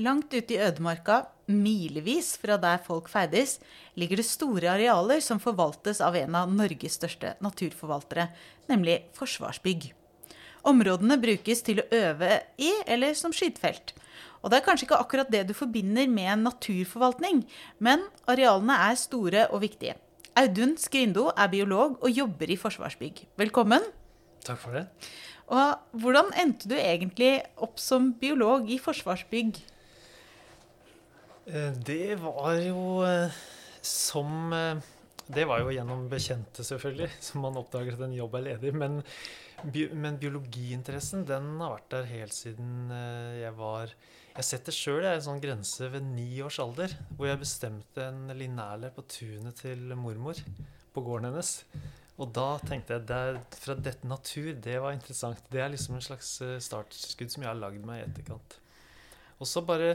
Langt ute i ødemarka, milevis fra der folk ferdes, ligger det store arealer som forvaltes av en av Norges største naturforvaltere, nemlig Forsvarsbygg. Områdene brukes til å øve i eller som skytefelt. Og det er kanskje ikke akkurat det du forbinder med en naturforvaltning, men arealene er store og viktige. Audun Skrindo er biolog og jobber i Forsvarsbygg. Velkommen. Takk for det. Og hvordan endte du egentlig opp som biolog i Forsvarsbygg? Eh, det var jo eh, som eh, Det var jo gjennom bekjente, selvfølgelig, som man oppdager at en jobb er ledig. Men, men biologiinteressen den har vært der helt siden jeg var Jeg setter sjøl en sånn grense ved ni års alder, hvor jeg bestemte en linerle på tunet til mormor på gården hennes. Og da tenkte jeg at fra dette natur, det var interessant. Det er liksom en slags startskudd som jeg har lagd meg i etterkant. Og så bare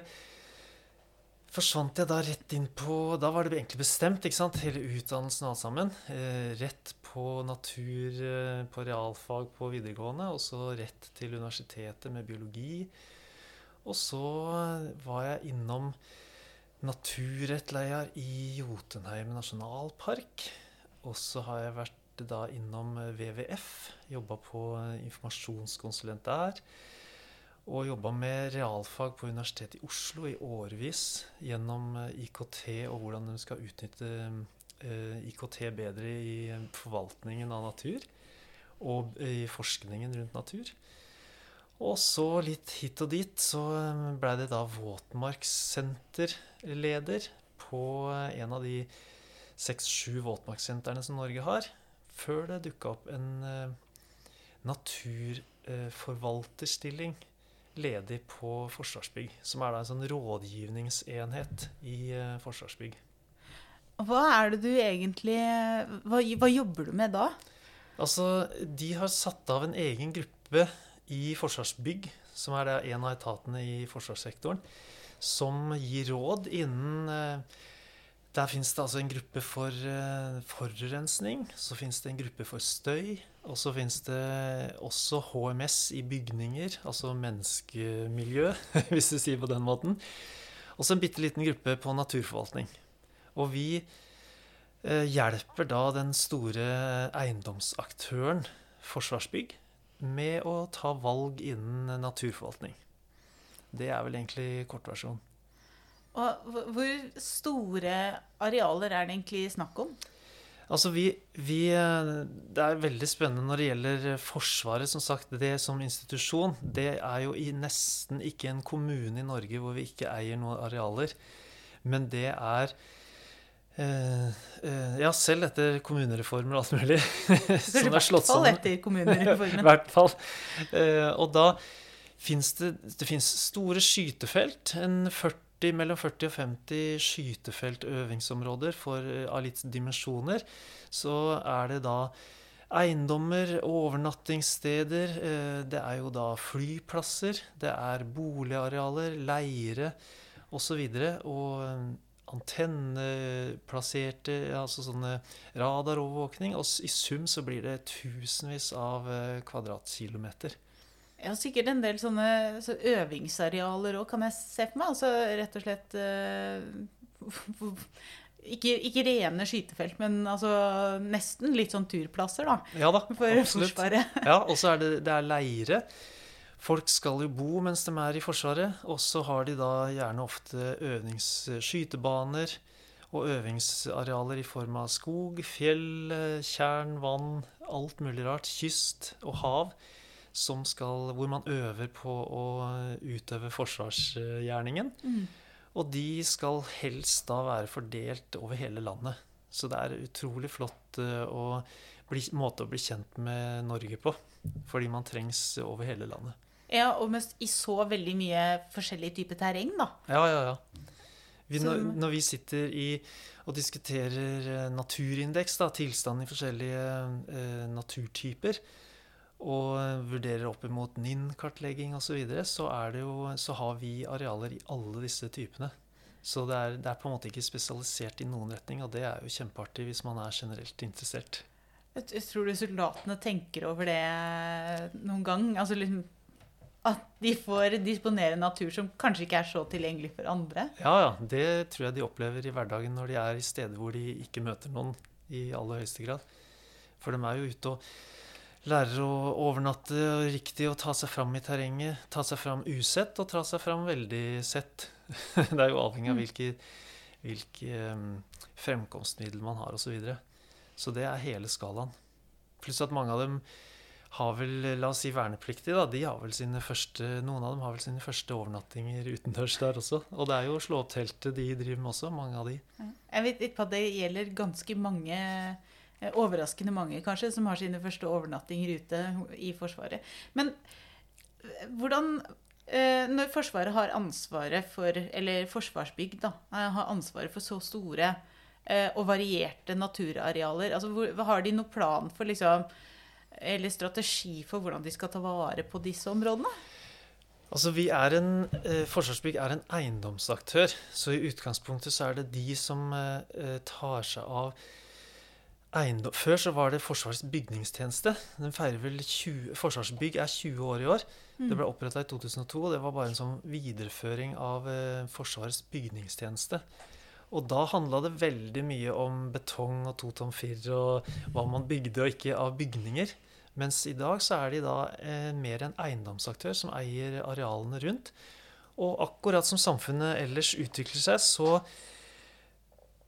forsvant jeg da rett inn på Da var det egentlig bestemt, ikke sant? Hele utdannelsen og alt sammen. Eh, rett på natur, eh, på realfag på videregående, og så rett til universitetet med biologi. Og så var jeg innom naturrettleier i Jotunheim nasjonalpark. Og så har jeg vært da innom WWF, jobba på informasjonskonsulent der. Og jobba med realfag på Universitetet i Oslo i årevis gjennom eh, IKT og hvordan de skal utnytte eh, IKT bedre i forvaltningen av natur og i forskningen rundt natur. Og så litt hit og dit så ble det da våtmarkssenterleder på en av de seks-sju våtmarkssentrene som Norge har, før det dukka opp en naturforvalterstilling ledig på Forsvarsbygg. Som er da en sånn rådgivningsenhet i uh, Forsvarsbygg. Hva er det du egentlig hva, hva, jobber du med da? Altså, De har satt av en egen gruppe i Forsvarsbygg, som er en av etatene i forsvarssektoren, som gir råd innen uh, der fins det altså en gruppe for forurensning. Så fins det en gruppe for støy. Og så fins det også HMS i bygninger, altså menneskemiljø, hvis du sier på den måten. Og så en bitte liten gruppe på naturforvaltning. Og vi uh, hjelper da den store eiendomsaktøren Forsvarsbygg med å ta valg innen naturforvaltning. Det er vel egentlig kortversjonen. Og hvor store arealer er det egentlig snakk om? Altså vi, vi, Det er veldig spennende når det gjelder Forsvaret. Som sagt, det som institusjon, det er jo i nesten ikke en kommune i Norge hvor vi ikke eier noen arealer. Men det er eh, eh, Ja, selv etter kommunereformer og alt mulig. som er slått sammen. I hvert fall etter kommunereformen. I hvert fall. Eh, og da fins det, det finnes store skytefelt. En 40 40, mellom 40 og 50 skytefeltøvingsområder eh, av litt dimensjoner, så er det da eiendommer, overnattingssteder. Eh, det er jo da flyplasser, det er boligarealer, leire osv. Eh, antenneplasserte, altså sånne radarovervåkning. Og i sum så blir det tusenvis av kvadratkilometer. Ja, sikkert en del sånne så øvingsarealer òg, kan jeg se for meg. Altså rett og slett uh, ikke, ikke, rene skytefelt, men altså nesten litt sånn turplasser, da. Ja da, for absolutt. Forsvaret. ja, og så er det, det er leire. Folk skal jo bo mens de er i Forsvaret. Og så har de da gjerne ofte øvingsskytebaner og øvingsarealer i form av skog, fjell, tjern, vann, alt mulig rart. Kyst og hav skal, hvor man øver på å utøve forsvarsgjerningen. Mm. Og de skal helst da være fordelt over hele landet. Så det er utrolig flott å bli, måte å bli kjent med Norge på. Fordi man trengs over hele landet. Ja, og mest i så veldig mye forskjellige typer terreng, da. Ja, ja, ja. Vi, når, når, vi sitter i, og diskuterer eh, naturindeks, da, tilstanden i forskjellige eh, naturtyper, og vurderer opp imot NIN-kartlegging osv., så, videre, så, så har vi arealer i alle disse typene. Så det er, det er, på en måte ikke spesialisert i noen retning, og det er jo kjempeartig hvis man er generelt interessert. Jeg tror du soldatene tenker over det noen gang? Altså liksom at de får disponere natur som kanskje ikke er så tilgjengelig for andre? Ja, ja. Det tror jeg de opplever i hverdagen når de er i steder hvor de ikke møter noen i aller høyeste grad. For de er jo ute og lærer å overnatte riktig og ta seg fram i terrenget. Ta seg fram usett og ta seg fram veldig sett. Det er jo avhengig av hvilke, hvilke um, fremkomstmiddel man har osv. Så, videre. så det er hele skalaen. Pluss at mange av dem har vel, la oss si vernepliktige, da, de har vel sine første, noen av dem har vel sine første overnattinger utendørs der også. Og det er jo å slå opp teltet de driver med også, mange av de. Jeg vet ikke at det gjelder ganske mange, overraskende mange kanskje, som har sine første overnattinger ute i Forsvaret. Men eh, hvordan eh, Når Forsvaret har ansvaret for, eller Forsvarsbygg da, har ansvaret for så store og varierte naturarealer, altså har de noen plan for liksom eller strategi for hvordan de skal ta vare på disse områdene? Altså, vi er en, eh, Forsvarsbygg er en eiendomsaktør, så i utgangspunktet så er det de som eh, tar seg av eiendom. Før så var det Forsvarets bygningstjeneste. Den feirer vel 20, Forsvarsbygg er 20 år i år. Mm. Det ble oppretta i 2002, og det var bare en sånn videreføring av eh, Forsvarets bygningstjeneste. Og da handla det veldig mye om betong og to tom firr og hva man bygde og ikke av bygninger. Mens i dag så er de da eh, mer en eiendomsaktør som eier arealene rundt. Og akkurat som samfunnet ellers utvikler seg, så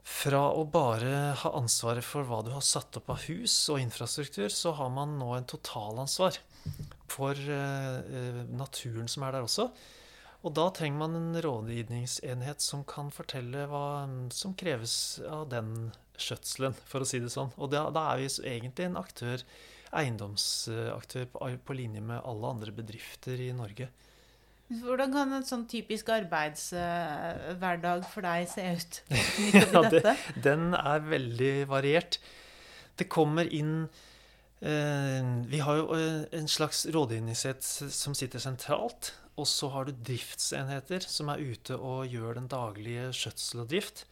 fra å bare ha ansvaret for hva du har satt opp av hus og infrastruktur, så har man nå en totalansvar for eh, eh naturen som er der også. Og da trenger man en rådgivningsenhet som kan fortelle hva som kreves av den skjøtselen, for å si det sånn. Og da, er vi egentlig en aktør eiendomsaktør på, på, linje med alle andre bedrifter i Norge. Hvordan kan en sånn typisk arbeidshverdag for deg se ut? ja, det, den er veldig variert. Det kommer inn eh, Vi har jo uh, en slags rådgivningshet som sitter sentralt. Og så har du driftsenheter som er ute og gjør den daglige skjøtsel og drift.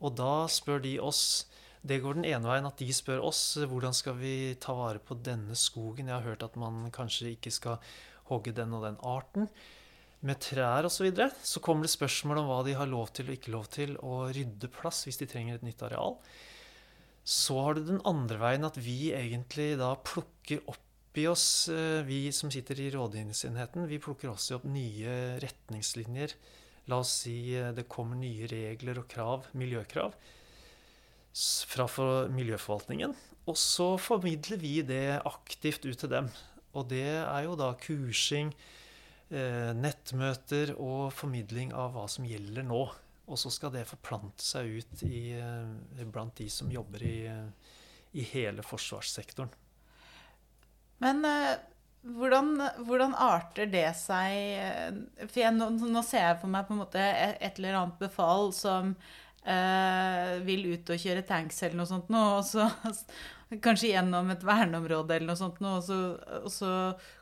Og da spør de oss det går den ene veien at de spør oss hvordan skal vi ta vare på denne skogen. Jeg har hørt at man kanskje ikke skal hogge den og den arten med trær osv. Så, videre. så kommer det spørsmål om hva de har lov til og ikke lov til å rydde plass hvis de trenger et nytt areal. Så har du den andre veien at vi egentlig da plukker opp i oss, eh, vi som sitter i rådgivningsenheten, vi plukker også opp nye retningslinjer. La oss si eh, det kommer nye regler og krav, miljøkrav fra miljøforvaltningen. Og så formidler vi det aktivt ut til dem. Og det er jo da kursing, nettmøter og formidling av hva som gjelder nå. Og så skal det forplante seg ut i, eh, blant de som jobber i, i hele forsvarssektoren. Men eh, hvordan, hvordan, arter det seg For jeg, nå, nå, ser jeg for meg på en måte et eller annet befal som eh, vil ut og kjøre tanks eller noe sånt nå, og så kanskje gjennom et verneområde eller noe sånt og så, og så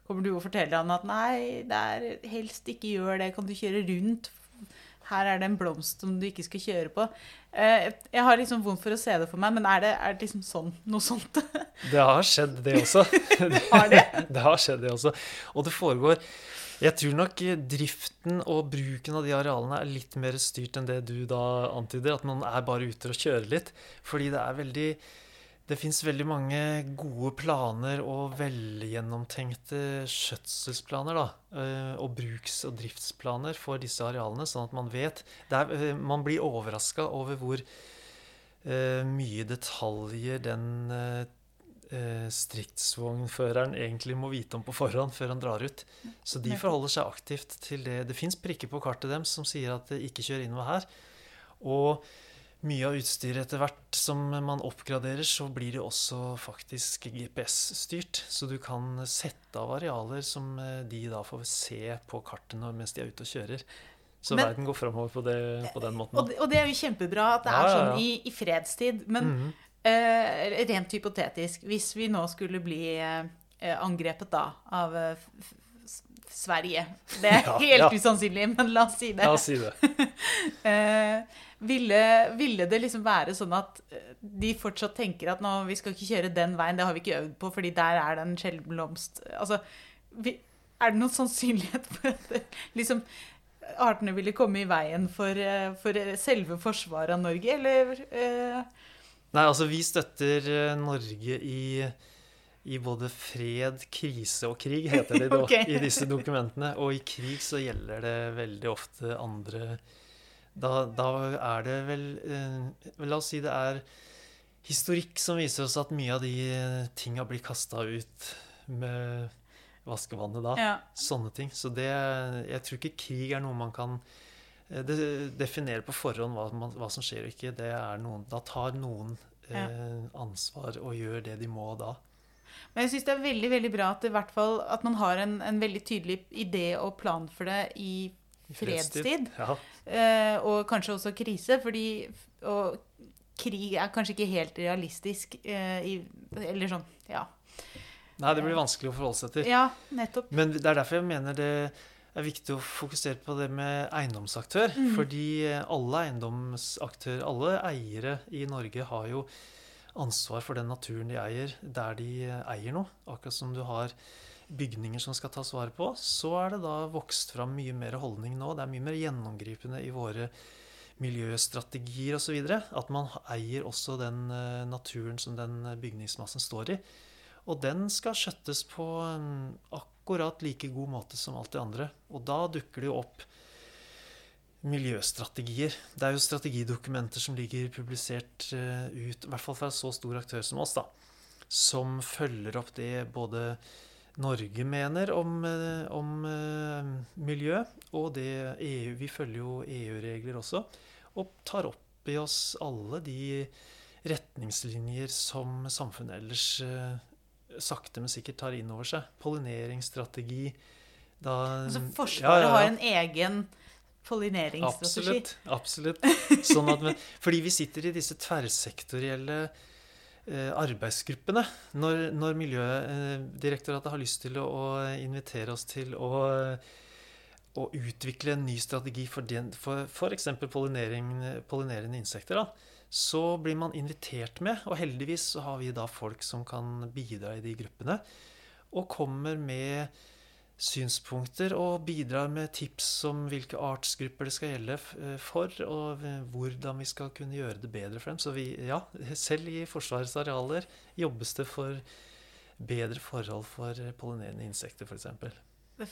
kommer du og forteller han at nei, er helst ikke gjør det, kan du kjøre rundt? Her er det en blomst som du ikke skal kjøre på. Eh, jeg har liksom vondt for å se det for meg, men er det, er det liksom sånn, noe sånt? det har skjedd, det også. har det? det har skjedd, det også. Og det foregår jeg tror nok driften og bruken av de arealene er litt mer styrt enn det du da antyder. At man er bare ute og kjører litt. Fordi det er veldig Det fins veldig mange gode planer og velgjennomtenkte skjøtselsplaner, da. Eh, og bruks- og driftsplaner for disse arealene, sånn at man vet er, eh, Man blir overraska over hvor uh, mye detaljer den uh, stridsvognføreren egentlig må vite om på forhånd før han drar ut. Så de forholder seg aktivt til det. Det fins prikker på kartet dem som sier at de ikke kjør innover her. Og mye av utstyret etter hvert som man oppgraderer, så blir det også faktisk GPS-styrt. Så du kan sette av arealer som eh, de da får se på kartene mens de er ute og kjører. Så men, verden går framover på, på, den måten. Og det, og det, er jo kjempebra at det er sånn i, i fredstid. Men mm -hmm. uh, rent hypotetisk, hvis vi nå skulle bli uh, angrepet da av eh, Sverige Det er ja, helt ja. usannsynlig, men la oss si det. La oss si det. eh, ville, ville, det liksom være sånn at eh, de fortsatt tenker at nå, vi skal ikke kjøre den veien, det har vi ikke øvd på, fordi der er det en sjelden blomst. Altså, vi, Er det noen sannsynlighet for at det, liksom, artene ville komme i veien for, eh, for selve forsvaret av Norge, eller eh, Nei, altså vi støtter eh, Norge i, i både fred, krise og krig, heter det da, i disse dokumentene. Og i krig så gjelder det veldig ofte andre Da, da er det vel eh, La oss si det er historikk som viser oss at mye av de eh, tinga blir kasta ut med vaskevannet da. ja. Sånne ting. Så det Jeg tror ikke krig er noe man kan eh, det, definere på forhånd hva, man, hva som skjer og ikke. Det er noen, da tar noen Ja. eh, ansvar og gjør det de må da. Men jeg syns det er veldig veldig bra at, det hvert fall, at man har en, en veldig tydelig idé og plan for det I fredstid. Ja. Eh, og kanskje også krise, fordi og krig er kanskje ikke helt realistisk eh, i Eller sånn, ja. Nei, det blir vanskelig å forholde seg til. Ja, nettopp. Men det er derfor jeg mener det er viktig å fokusere på det med eiendomsaktør. Mm. Fordi alle eiendomsaktører, alle eiere i Norge har jo ansvar for den naturen de eier, der de eier noe. Akkurat som du har bygninger som skal tas vare på, så er det da vokst fram mye mer holdning nå. Det er mye mer gjennomgripende i våre miljøstrategier osv. At man eier også den eh, naturen som den bygningsmassen står i. Og den skal skjøttes på akkurat like god måte som alt det andre. Og da dukker det jo opp miljøstrategier. Det er jo strategidokumenter som ligger publisert eh, ut, i hvert fall fra så stor aktør som oss, da. Som følger opp det både Norge mener om, eh, om eh, miljø, og det EU Vi følger jo EU-regler også. Og tar opp i oss alle de retningslinjer som samfunnet ellers eh, sakte, men sikkert tar inn over seg. Pollineringsstrategi da, Altså, Forsvaret ja, ja. har en egen pollineringsstrategi. Absolutt. absolutt. Sånn at, fordi vi sitter i disse tverrsektorielle arbeidsgruppene. Når, når Miljødirektoratet har lyst til å, å invitere oss til å, å utvikle en ny strategi for, f.eks. Pollinerende insekter, da, så blir man invitert med. Og heldigvis så har vi da folk som kan bidra i de gruppene. Og kommer med synspunkter og bidrar med tips om hvilke artsgrupper det skal gjelde eh, for, og hvordan vi skal kunne gjøre det bedre for dem. Så vi, ja, selv i Forsvarets arealer jobbes det for bedre forhold for pollinerende insekter, f.eks. Det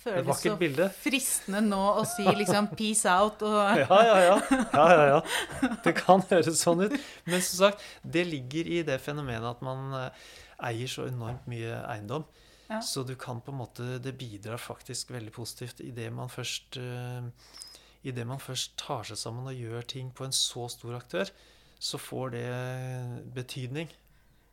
føles så bilde. fristende nå å si liksom 'peace out' og Ja, ja, ja. ja, ja, ja. Det kan høres sånn ut. Men som sagt, det ligger i det fenomenet at man eh, eier så enormt mye eiendom. Ja. Så du kan på en måte Det bidrar faktisk veldig positivt idet man først uh, Idet man først tar seg sammen og gjør ting på en så stor aktør, så får det betydning.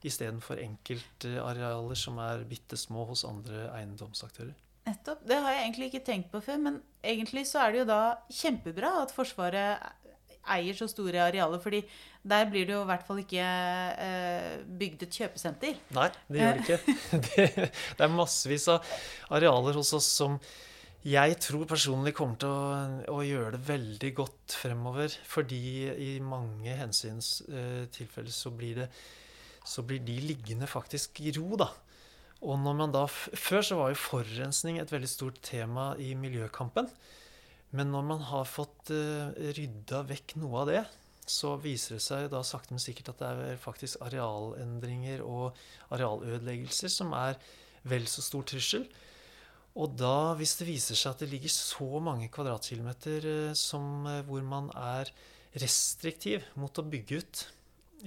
Istedenfor enkeltarealer som er bitte små hos andre eiendomsaktører. Nettopp. Det har jeg egentlig ikke tenkt på før, men egentlig så er det jo da kjempebra at Forsvaret eier så store arealer, fordi der blir det jo i hvert fall ikke eh, bygd et kjøpesenter. Nei, det gjør det ikke. Det, det er massevis av arealer hos oss som jeg tror personlig kommer til å, å gjøre det veldig godt fremover. Fordi i mange hensyns eh, tilfeller så blir, det, så blir de liggende faktisk i ro, da. Og når man da, Før så var jo forurensning et veldig stort tema i miljøkampen. Men når man har fått uh, rydda vekk noe av det, så viser det seg da sakte, men sikkert at det er faktisk arealendringer og arealødeleggelser som er vel så stor trussel. Og da, hvis det viser seg at det ligger så mange kvadratkilometer eh, som, eh, hvor man er restriktiv mot å bygge ut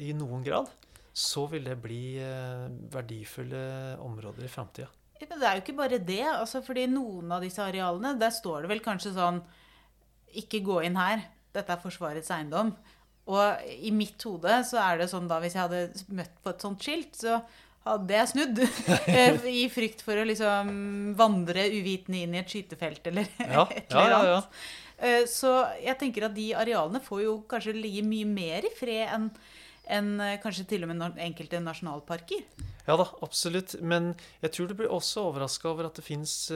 i noen grad, så vil det bli eh, verdifulle områder i framtida. Det er jo ikke bare det. altså fordi noen av disse arealene, der står det vel kanskje sånn Ikke gå inn her. Dette er Forsvarets eiendom. Og i mitt hode så er det sånn da hvis jeg hadde møtt på et sånt skilt, så hadde jeg snudd. I frykt for å liksom vandre uvitende inn i et skytefelt eller Ja, et eller eller ja, ja. annet. Eh, Så jeg tenker at de arealene får jo kanskje ligge mye mer i fred enn enn, eh, kanskje til og med enkelte nasjonalparker. Ja da, absolutt. Men jeg tror du blir også overraska over at det fins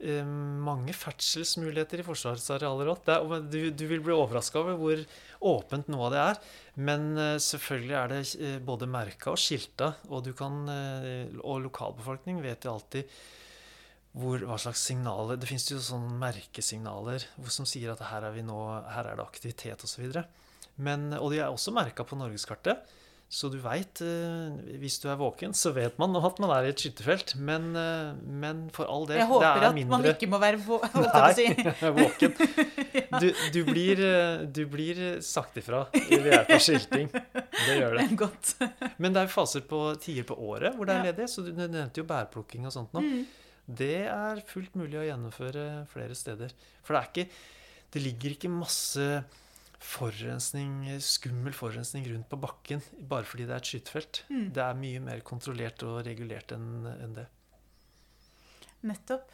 mange ferdselsmuligheter i Forsvarets arealer òg. Du, du vil bli overraska over hvor åpent noe av det er. Men eh, selvfølgelig er det eh, både merka og skilta, og, kan, eh, og lokalbefolkning vet jo alltid hvor, hva slags signaler Det fins jo sånne merkesignaler som sier at her er nå, her er det aktivitet osv. Og de er også merka på norgeskartet. Så du veit, eh, hvis du er våken, så vet man at man er i et skytterfelt. Men, eh, men for all del, Jeg håper er at mindre man ikke må være vå Nei, våken. Du, du, blir, eh, du blir sagt ifra ved hjelp av skilting. Det gjør det. Godt. Men det er faser på tider på året hvor det er ledig. Så du nevnte jo bærplukking og sånt nå. Mm. Det er fullt mulig å gjennomføre flere steder. For det er ikke Det ligger ikke masse forurensning, skummel forurensning rundt på bakken bare fordi det er et skytefelt. Mm. Det er mye mer kontrollert og regulert enn en det. Nettopp.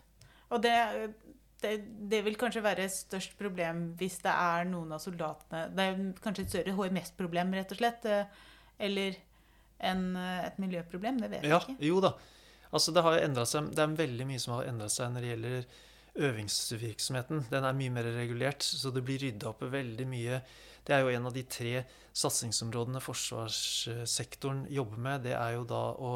Og det, det, det vil kanskje være størst problem hvis det er noen av soldatene Det er kanskje et større HMS-problem, rett og slett. eh, Eller enn eh, et miljøproblem. Det vet Ja, jeg ikke. jo da. Altså det, har endret seg, det er veldig mye som har endra seg når det gjelder øvingsvirksomheten. Den er mye mer regulert, så det blir rydda opp veldig mye. Det er jo en av de tre satsingsområdene forsvarssektoren jobber med. Det er jo da å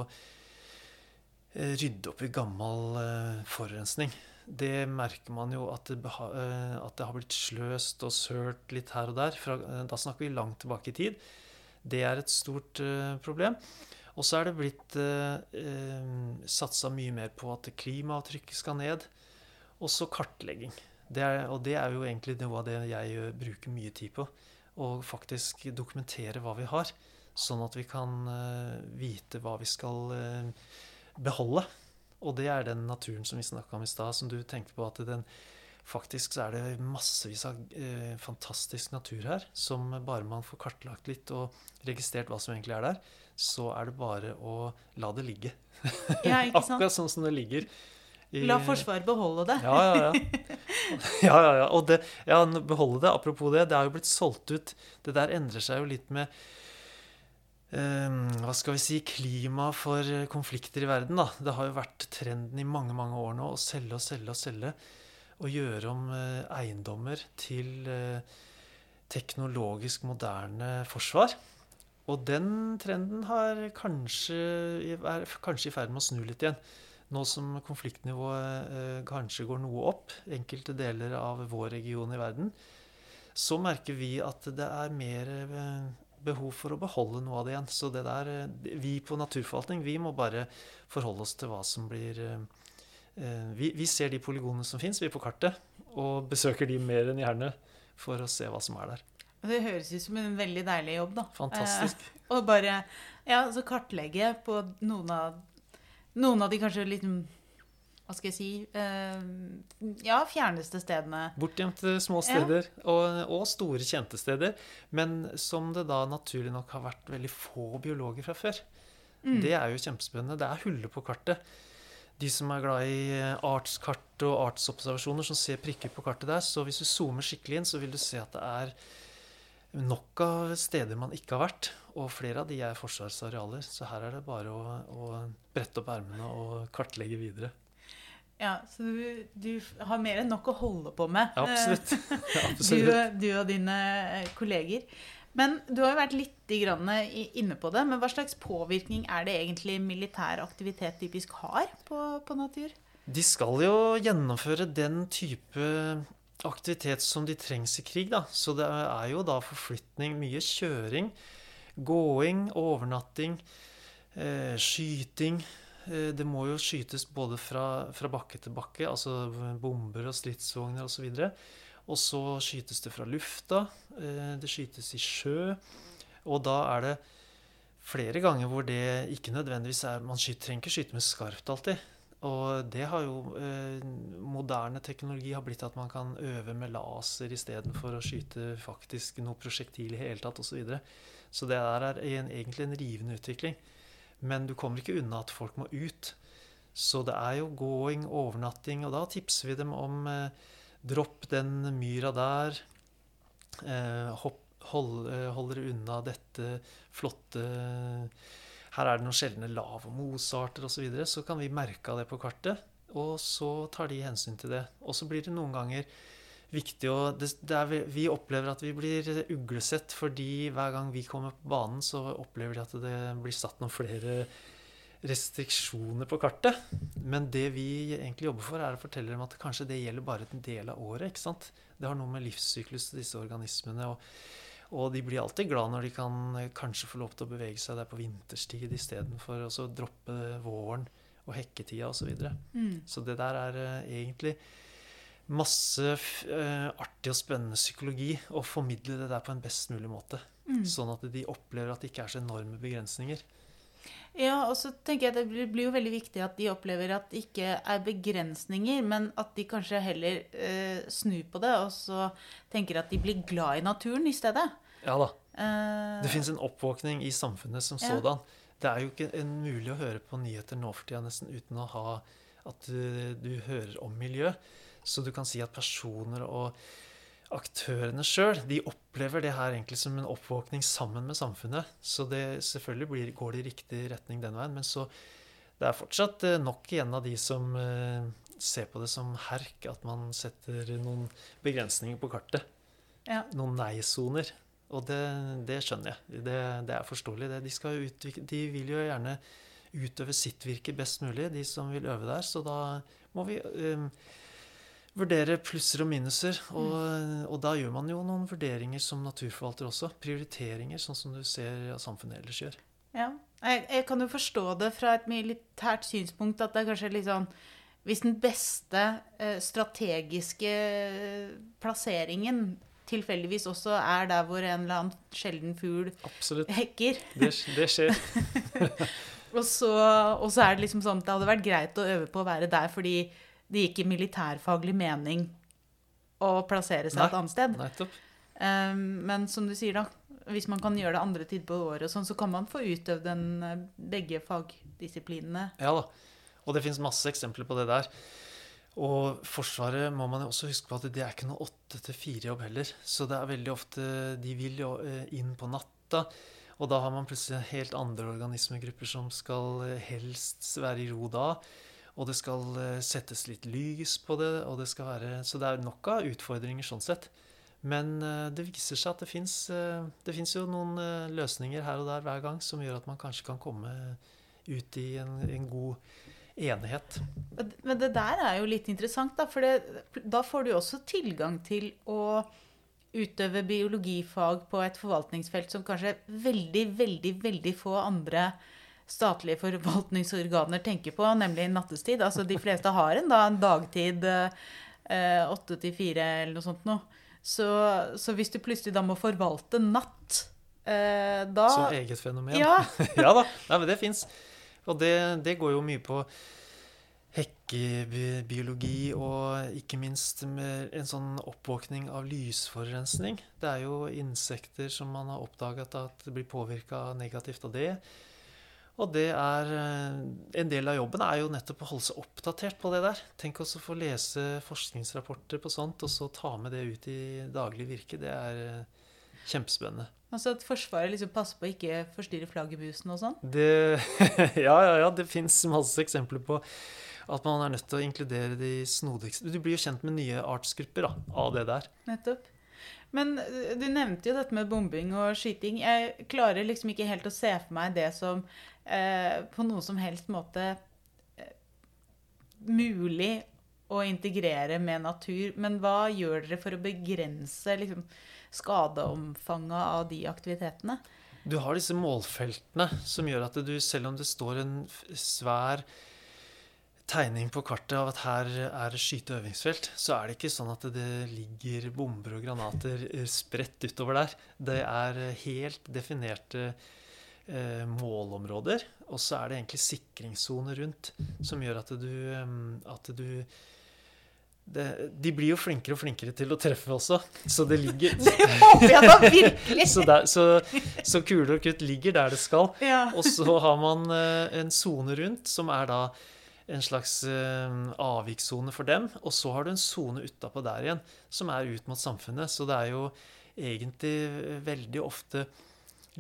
eh, rydde opp i gammel eh, forurensning. Det merker man jo at det, eh, at det har blitt sløst og sølt litt her og der. Fra, da snakker vi langt tilbake i tid. Det er et stort problem. Og så er det blitt eh, satsa mye mer på at klimaavtrykket skal ned. Og så kartlegging. Det er, og det er jo egentlig noe av det jeg eh, bruker mye tid på. Å faktisk dokumentere hva vi har, sånn at vi kan eh, vite hva vi skal eh, beholde. Og det er den naturen som vi snakka om i stad, som du tenkte på at den Faktisk så er det massevis av eh, fantastisk natur her, som bare man får kartlagt litt og registrert hva som egentlig er der, så er det bare å la det ligge. Ja? Akkurat sånn som det ligger. La Forsvaret beholde det. ja, ja, ja. ja, ja, ja. Og det, ja, beholde det. Apropos det, det har jo blitt solgt ut. Det der endrer seg jo litt med eh, hva skal vi si klima for eh, konflikter i verden. da. Det har jo vært trenden i mange mange år nå å selge og selge og selge. Og gjøre om eh, eiendommer til eh, teknologisk moderne forsvar. Og den trenden har kanskje, er kanskje i ferd med å snu litt igjen. Nå som konfliktnivået eh, kanskje går noe opp, enkelte deler av vår region i verden, så merker vi at det er mer eh, behov for å beholde noe av det igjen. Så det der, eh, vi på naturforvaltning, vi må bare forholde oss til hva som blir vi, vi ser de polygonene som fins, vi på kartet, og besøker de mer enn gjerne for å se hva som er der. Det høres ut som en veldig deilig jobb, da. Fantastisk. Eh, og bare ja, så kartlegge på noen av, noen av de kanskje litt Hva skal jeg si eh, Ja, fjerneste stedene. Bortgjemte små steder og, og store kjente steder, men som det da naturlig nok har vært veldig få biologer fra før. Mm. Det er jo kjempespennende. Det er huller på kartet. De som er glad i eh, artskart og artsobservasjoner, som ser prikker på kartet der, så hvis du zoomer skikkelig inn, så vil du se at det er nok av steder man ikke har vært. Og flere av de er forsvarsarealer, så her er det bare å, å brette opp ermene og kartlegge videre. Ja, Så du, du har mer enn nok å holde på med. Absolutt. Absolutt. Du, du og dine eh, kolleger. Men du har jo vært litt grann inne på det. Men hva slags påvirkning er det egentlig militær aktivitet typisk har på, på natur? De skal jo gjennomføre den type aktivitet som de trengs i krig, da. Så det er jo da forflytning, mye kjøring, gåing, overnatting, eh, skyting. Eh, det må jo skytes både fra, fra bakke til bakke, altså bomber og stridsvogner osv. Og så skytes det fra lufta. Eh, det skytes i sjø. Og da er det flere ganger hvor det ikke nødvendigvis er Man skyter, trenger ikke skyte med skarpt alltid. Og det har jo eh, moderne teknologi har blitt at man kan øve med laser istedenfor å skyte faktisk noe prosjektil i hele tatt osv. Så, videre. Så det der er en, egentlig en rivende utvikling. Men du kommer ikke unna at folk må ut. Så det er jo gåing, overnatting, og da tipser vi dem om eh, dropp den myra der. Eh, hopp, hold, eh, hold dere unna dette flotte her er det noen sjeldne lav- og mosearter osv., så, videre, så kan vi merke av det på kartet. Og så tar de hensyn til det. Og så blir det noen ganger viktig å det, det er, vi- Vi opplever at vi blir uglesett fordi hver gang vi kommer på banen, så opplever de at det blir satt noen flere restriksjoner på kartet. Men det vi egentlig jobber for, er å fortelle dem at kanskje det gjelder bare en del av året. ikke sant? Det har noe med livssyklus til disse organismene og, og de blir alltid glad når de kan eh, kanskje få lov til å bevege seg der på vinterstid istedenfor å droppe våren og hekketida osv. Så, videre. Mm. så det der er uh, egentlig masse uh, artig og spennende psykologi og formidle det der på en best mulig måte. Mm. Sånn at de opplever at det ikke er så enorme begrensninger. Ja, og så tenker jeg det blir jo veldig viktig at de opplever at det ikke er begrensninger, men at de kanskje heller eh, snur på det, og så tenker at de blir glad i naturen i stedet. Ja da. Eh, Det fins en oppvåkning i samfunnet som Ja. sådan. Det er jo ikke en mulig å høre på nyheter nå for tida nesten uten å ha at du, du hører om miljø. Så du kan si at personer og aktørene sjøl de opplever det her egentlig som en oppvåkning sammen med samfunnet. Så det selvfølgelig blir, går det i riktig retning den veien. Men så det er fortsatt eh, nok igjen av de som eh, ser på det som herk, at man setter noen begrensninger på kartet ja. noen nei-soner. Og det, det skjønner jeg. Det, det er forståelig. Det. De, utvikle, de vil jo gjerne utøve sitt virke best mulig, de som vil øve der. Så da må vi eh, vurdere plusser og minuser. Og, og da gjør man jo noen vurderinger som naturforvalter også. Prioriteringer, sånn som du ser at samfunnet ellers gjør. Ja. Jeg, jeg kan jo forstå det fra et militært synspunkt at det er kanskje litt sånn Hvis den beste eh, strategiske plasseringen tilfeldigvis også er der hvor en eller annen sjelden fugl Absolutt. hekker, Det, det skjer. og så, og så er det liksom sånn at det hadde vært greit å øve på å være der fordi det gikk i militærfaglig mening å plassere seg Nei. et annet sted. Nettopp. Um, men som du sier, da, hvis man kan gjøre det andre tider på året, og sånn, så kan man få utøvd den, eh, begge fagdisiplinene. Ja da. Og det fins masse eksempler på det der. Og Forsvaret må man jo også huske på at det er ikke noe åtte til fire-jobb heller. Så det er veldig ofte De vil jo eh, inn på natta. Og da har man plutselig helt andre organismegrupper som skal eh, helst være i ro da. Og det skal eh, settes litt lys på det. Og det skal være, så det er nok av utfordringer sånn sett. Men eh, det viser seg at det fins jo noen eh, løsninger her og der hver gang som gjør at man kanskje kan komme ut i en, en god enighet. Men det der er jo litt interessant, da, for det, da får du også tilgang til å utøve biologifag på et forvaltningsfelt som kanskje veldig, veldig, veldig få andre statlige forvaltningsorganer tenker på, nemlig nattestid. Altså de fleste har en, da, en dagtid eh, åtte til fire eller noe sånt noe. Så, så hvis du plutselig da må forvalte natt, eh, da Som eget fenomen. Ja. ja da. Nei, men det fins. Og det, det går jo mye på hekkebiologi og ikke minst en sånn oppvåkning av lysforurensning. Det er jo insekter som man har oppdaget at blir påvirka negativt av det. Og det er eh, En del av jobben er jo nettopp å holde seg oppdatert på det der. Tenk også å få lese forskningsrapporter på sånt, og så ta med det ut i daglig virke. Det er eh, kjempespennende. Altså at Forsvaret liksom passer på å ikke forstyrre flaggermusen og sånn? Det, ja, ja, ja. Det fins masse eksempler på at man er nødt til å inkludere de snodigste Du blir jo kjent med nye artsgrupper da, av det der. Nettopp. Men eh, du nevnte jo dette med bombing og skyting. Jeg klarer liksom ikke helt å se for meg det som eh, på noen som helst måte eh, mulig å integrere med natur. Men hva gjør dere for å begrense liksom, skadeomfanget av de aktivitetene? Du har disse målfeltene som gjør at du, selv om det står en svær tegning på kartet av at her er skyte- og øvingsfelt, så er det ikke sånn at det ligger bomber og granater eh, spredt utover der. Det er helt definerte eh, målområder, og så er det egentlig sikringssoner rundt som gjør at du, eh, at du det, De blir jo flinkere og flinkere til å treffe også, så det ligger Det håper jeg da virkelig! så, der, så, så kule og krutt ligger der det skal. Ja. Og så har man eh, en sone rundt, som er da en slags uh, avvikssone for dem. Og så har du en sone utapå der igjen, som er ut mot samfunnet. Så det er jo egentlig veldig ofte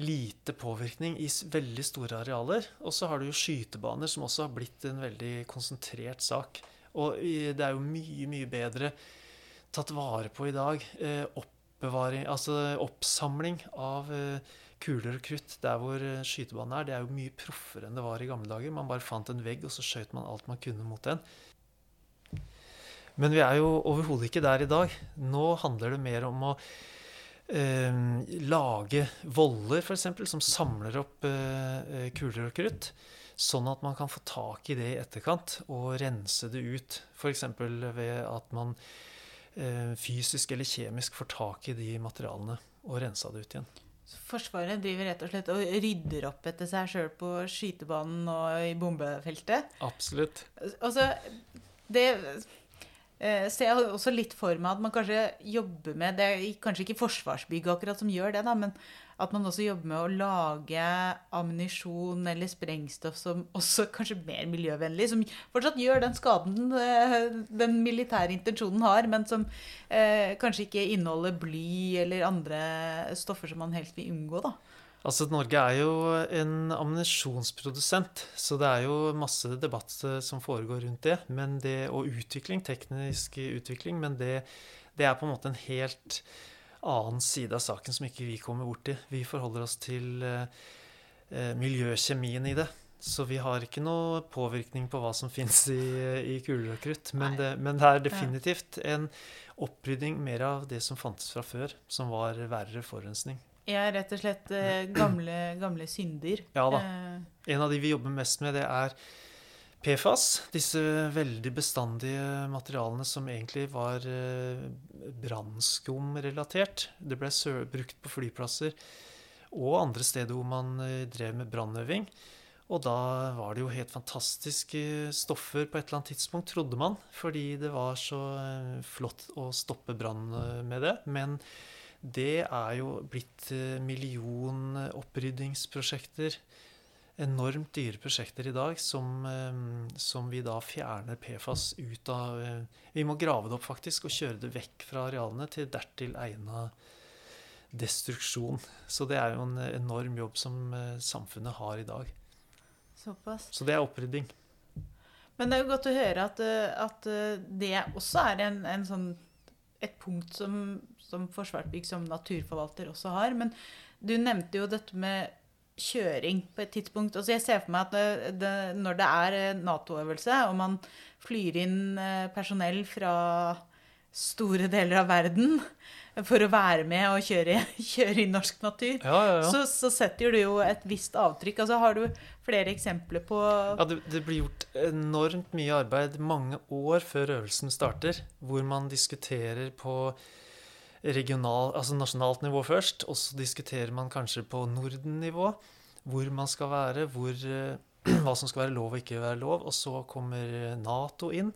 lite påvirkning i veldig store arealer. Og så har du jo skytebaner, som også har blitt en veldig konsentrert sak. Og det er jo mye, mye bedre tatt vare på i dag. Eh, oppbevaring, altså oppsamling av eh, kuler og krutt der hvor eh, skytebanen er, det er jo mye proffere enn det var i gamle dager. Man bare fant en vegg, og så skjøt man alt man kunne mot den. Men vi er jo overhodet ikke der i dag. Nå handler det mer om å lage voller, f.eks., som samler opp eh, kuler og krutt. Sånn at man kan få tak i det i etterkant og rense det ut. F.eks. ved at man eh, fysisk eller kjemisk får tak i de materialene og rensa det ut igjen. Forsvaret driver rett og slett og rydder opp etter seg sjøl på skytebanen og i bombefeltet. Absolutt. Altså, det eh, ser har også litt for meg at man kanskje jobber med Det er kanskje ikke Forsvarsbygg akkurat som gjør det, da, men at man også jobber med å lage ammunisjon eller sprengstoff som også kanskje mer miljøvennlig, som fortsatt gjør den skaden eh, den militære intensjonen har, men som eh, kanskje ikke inneholder bly eller andre stoffer som man helst vil unngå. da. Altså, Norge er jo en ammunisjonsprodusent, så det er jo masse debatt eh, som foregår rundt det. Men det og utvikling, teknisk utvikling, men det, det er på en måte en helt annen side av saken som ikke vi kommer borti. Vi forholder oss til eh, eh, miljøkjemien i det. Så vi har ikke noe påvirkning på hva som fins i, i kuler og krutt. Men det, men det, er definitivt en opprydding mer av det som fantes fra før, som var verre forurensning. Ja, rett og slett eh, gamle, gamle synder. Ja da. Eh. En av de vi jobber mest med, det er PFAS, disse veldig bestandige materialene som egentlig var eh, brannskumrelatert. Det ble brukt på flyplasser og andre steder hvor man drev med brannøving. Og da var det jo helt fantastiske stoffer på et eller annet tidspunkt, trodde man. Fordi det var så flott å stoppe brann med det. Men det er jo blitt millionoppryddingsprosjekter enormt dyre prosjekter i dag som, eh, som, vi da fjerner PFAS ut av eh, Vi må grave det opp faktisk og kjøre det vekk fra arealene til dertil egna destruksjon. Så det er jo en enorm jobb som eh, samfunnet har i dag. Såpass. Så det er opprydding. Men det er jo godt å høre at, at det også er en, en sånn, et punkt som, som Forsvarsbygg som naturforvalter også har. Men du nevnte jo dette med kjøring på et tidspunkt. Altså jeg ser for meg at det, det, når det er eh, Nato-øvelse, og man flyr inn eh, personell fra store deler av verden for å være med og kjøre, kjøre i norsk natur, ja, ja, ja. Så, så, setter du jo et visst avtrykk. Altså Har du flere eksempler på Ja, det, det, blir gjort enormt mye arbeid mange år før øvelsen starter, hvor man diskuterer på regional, altså nasjonalt nivå først, og så diskuterer man kanskje på Norden-nivå hvor man skal være, hvor, eh, hva som skal være lov og ikke være lov. Og så kommer Nato inn.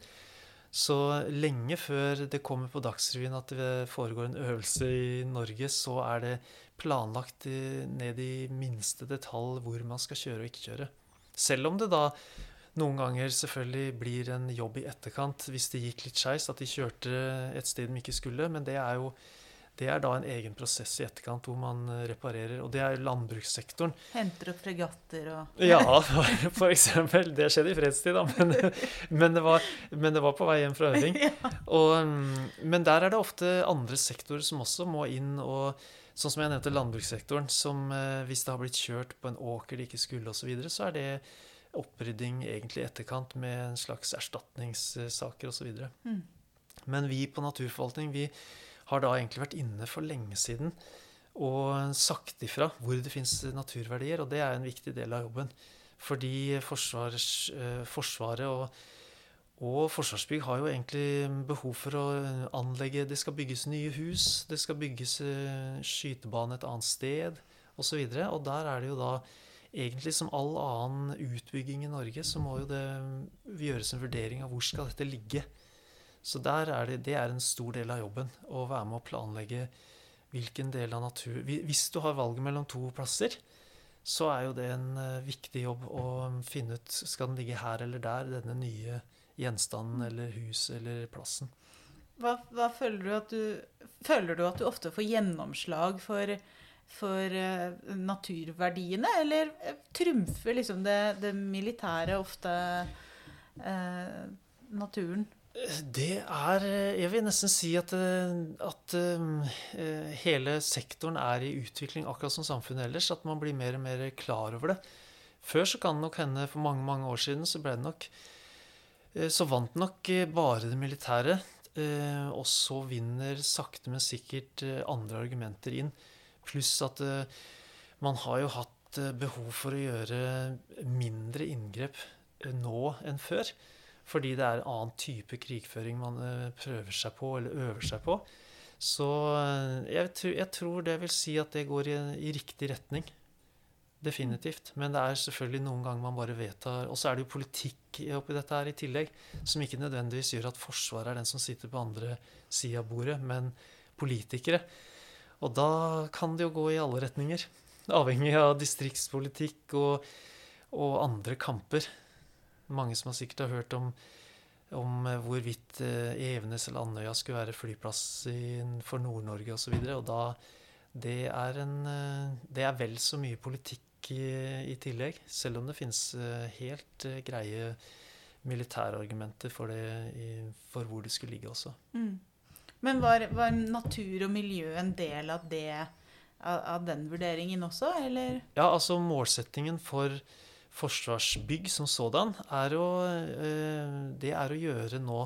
Så lenge før det kommer på Dagsrevyen at det foregår en øvelse i Norge, så er det planlagt ned i minste detalj hvor man skal kjøre og ikke kjøre. Selv om det da noen ganger selvfølgelig blir en jobb i etterkant hvis det gikk litt skeis, at de kjørte et sted de ikke skulle. Men det er jo det er da en egen prosess i etterkant hvor man reparerer. Og det er landbrukssektoren. Henter opp fregatter og Ja, for eksempel. Det skjedde i fredstid, da. Men, men, det var, men, det var, på vei hjem fra øving. Og, mm, men der er det ofte andre sektorer som også må inn og Sånn som jeg nevnte landbrukssektoren, som eh, hvis det har blitt kjørt på en åker de ikke skulle osv., så, videre, så er det opprydding egentlig i etterkant med en slags erstatningssaker osv. Mm. Men vi på naturforvaltning vi har da egentlig vært inne for lenge siden og sagt ifra hvor det fins naturverdier, og det er en viktig del av jobben. Fordi forsvars, eh, Forsvaret og, og Forsvarsbygg har jo egentlig behov for å anlegge Det skal bygges nye hus, det skal bygges eh, skytebane et annet sted osv. Og, så og der er det jo da egentlig som all annen utbygging i Norge, så må jo det gjøres en vurdering av hvor skal dette ligge. Så er det, det, er en stor del av jobben. Å være med å planlegge hvilken del av natur Hvis du har valget mellom to plasser, så er jo det en uh, viktig jobb å finne ut skal den ligge her eller der, denne nye gjenstanden eller huset eller plassen. Hva, hva føler, du at du, føler du at du ofte får gjennomslag for, for uh, naturverdiene, eller uh, trumfer liksom det, det militære ofte naturen? Det er Jeg vil nesten si at, at uh, hele sektoren er i utvikling, akkurat som samfunnet ellers. At man blir mer og mer klar over det. Før så kan det nok hende, for mange mange år siden, så ble det nok uh, Så vant nok bare det militære. Uh, og så vinner sakte, men sikkert andre argumenter inn. Pluss at man har jo hatt behov for å gjøre mindre inngrep nå enn før. Fordi det er en annen type krigføring man eh, prøver seg på, eller øver seg på. Så eh, jeg, jeg tror det vil si at det går i, i, riktig retning. Definitivt. Men det er selvfølgelig noen ganger man bare vedtar Og så er det jo politikk oppi dette her i tillegg, som ikke nødvendigvis gjør at Forsvaret er den som sitter på andre sida av bordet, men politikere. Og da kan det jo gå i alle retninger. Avhengig av distriktspolitikk og, og andre kamper. Mange som har sikkert har hørt om, om eh, hvorvidt eh, Evenes eller Andøya skulle være flyplass for Nord-Norge osv. Og, så og da det er, en, eh, det er vel så mye politikk i, i tillegg. Selv om det finnes helt greie militære argumenter for, det, for hvor det skulle ligge også. Mm. Men var, var, natur og miljø en del av, det, av, av den vurderingen også, eller? Ja, altså målsettingen for forsvarsbygg som sådan, er å, eh, det er å gjøre nå